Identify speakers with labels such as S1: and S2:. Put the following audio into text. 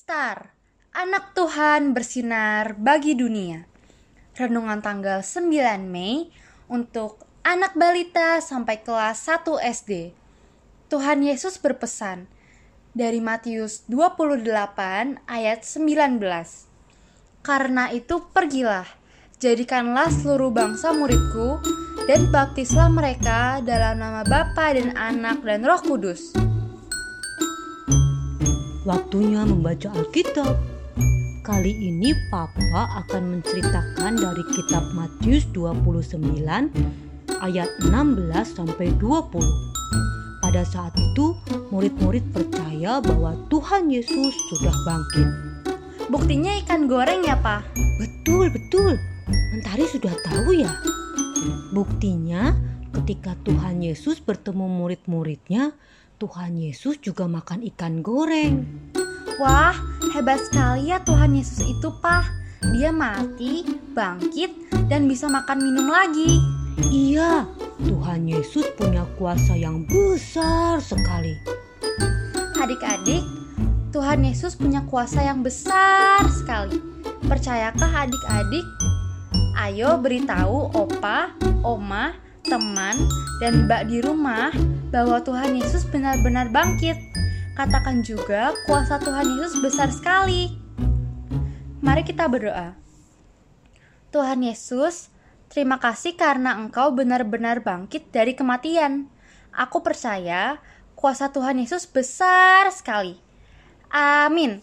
S1: Star, anak Tuhan bersinar bagi dunia. Renungan tanggal 9 Mei untuk anak balita sampai kelas 1 SD. Tuhan Yesus berpesan dari Matius 28 ayat 19. Karena itu pergilah, jadikanlah seluruh bangsa muridku dan baptislah mereka dalam nama Bapa dan Anak dan Roh Kudus
S2: Waktunya membaca Alkitab. Kali ini Papa akan menceritakan dari kitab Matius 29 ayat 16 sampai 20. Pada saat itu, murid-murid percaya bahwa Tuhan Yesus sudah bangkit.
S1: Buktinya ikan goreng ya, Pak?
S2: Betul, betul. Mentari sudah tahu ya. Buktinya, ketika Tuhan Yesus bertemu murid-muridnya, Tuhan Yesus juga makan ikan goreng.
S1: Wah, hebat sekali ya Tuhan Yesus itu, Pak. Dia mati, bangkit, dan bisa makan minum lagi.
S2: Iya, Tuhan Yesus punya kuasa yang besar sekali.
S1: Adik-adik, Tuhan Yesus punya kuasa yang besar sekali. Percayakah adik-adik? Ayo beritahu opa, oma, teman, dan mbak di rumah bahwa Tuhan Yesus benar-benar bangkit. Katakan juga kuasa Tuhan Yesus besar sekali. Mari kita berdoa. Tuhan Yesus, terima kasih karena Engkau benar-benar bangkit dari kematian. Aku percaya kuasa Tuhan Yesus besar sekali. Amin.